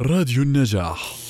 راديو النجاح.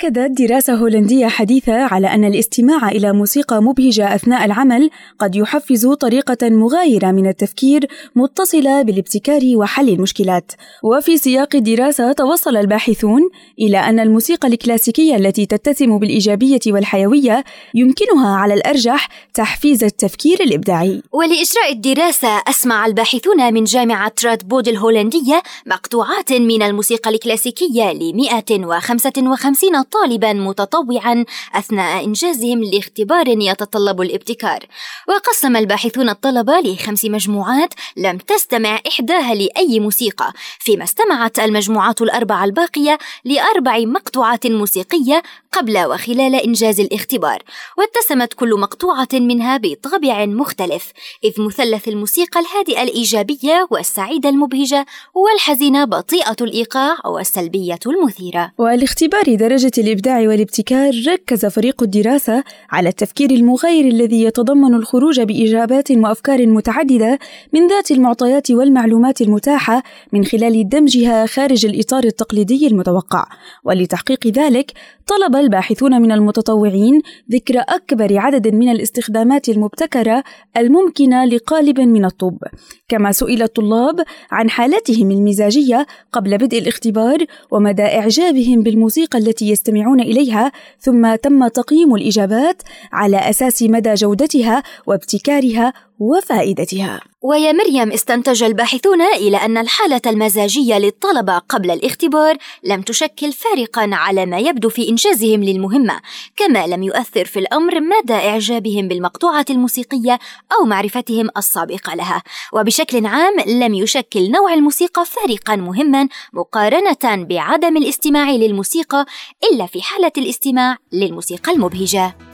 أكدت دراسة هولندية حديثة على أن الاستماع إلى موسيقى مبهجة أثناء العمل قد يحفز طريقة مغايرة من التفكير متصلة بالابتكار وحل المشكلات. وفي سياق الدراسة توصل الباحثون إلى أن الموسيقى الكلاسيكية التي تتسم بالإيجابية والحيوية يمكنها على الأرجح تحفيز التفكير الإبداعي. ولإجراء الدراسة أسمع الباحثون من جامعة رادبود الهولندية مقطوعات من الموسيقى الكلاسيكية ل 155 طالبا متطوعا أثناء إنجازهم لاختبار يتطلب الابتكار. وقسم الباحثون الطلبة لخمس مجموعات لم تستمع إحداها لأي موسيقى فيما استمعت المجموعات الأربعة الباقية لأربع مقطوعات موسيقية قبل وخلال إنجاز الاختبار. واتسمت كل مقطوعة منها بطابع مختلف إذ مثلث الموسيقى الهادئة الإيجابية والسعيدة المبهجة والحزينة بطيئة الإيقاع والسلبية المثيرة. ولاختبار درجة الإبداع والابتكار ركز فريق الدراسة على التفكير المغاير الذي يتضمن الخروج بإجابات وأفكار متعددة من ذات المعطيات والمعلومات المتاحة من خلال دمجها خارج الإطار التقليدي المتوقع. ولتحقيق ذلك طلب الباحثون من المتطوعين ذكر أكبر عدد من الاستخدامات المبتكرة الممكنة لقالب من الطب. كما سئل الطلاب عن حالاتهم المزاجية قبل بدء الاختبار ومدى إعجابهم بالموسيقى التي يستمعون إليها ثم تم تقييم الإجابات على أساس مدى جودتها وابتكارها وفائدتها. ويا مريم استنتج الباحثون إلى أن الحالة المزاجية للطلبة قبل الاختبار لم تشكل فارقا على ما يبدو في إنجازهم للمهمة كما لم يؤثر في الأمر مدى إعجابهم بالمقطوعة الموسيقية أو معرفتهم السابقة لها. وبشكل عام لم يشكل نوع الموسيقى فارقا مهما مقارنة بعدم الاستماع للموسيقى إلا في حالة الاستماع للموسيقى المبهجة.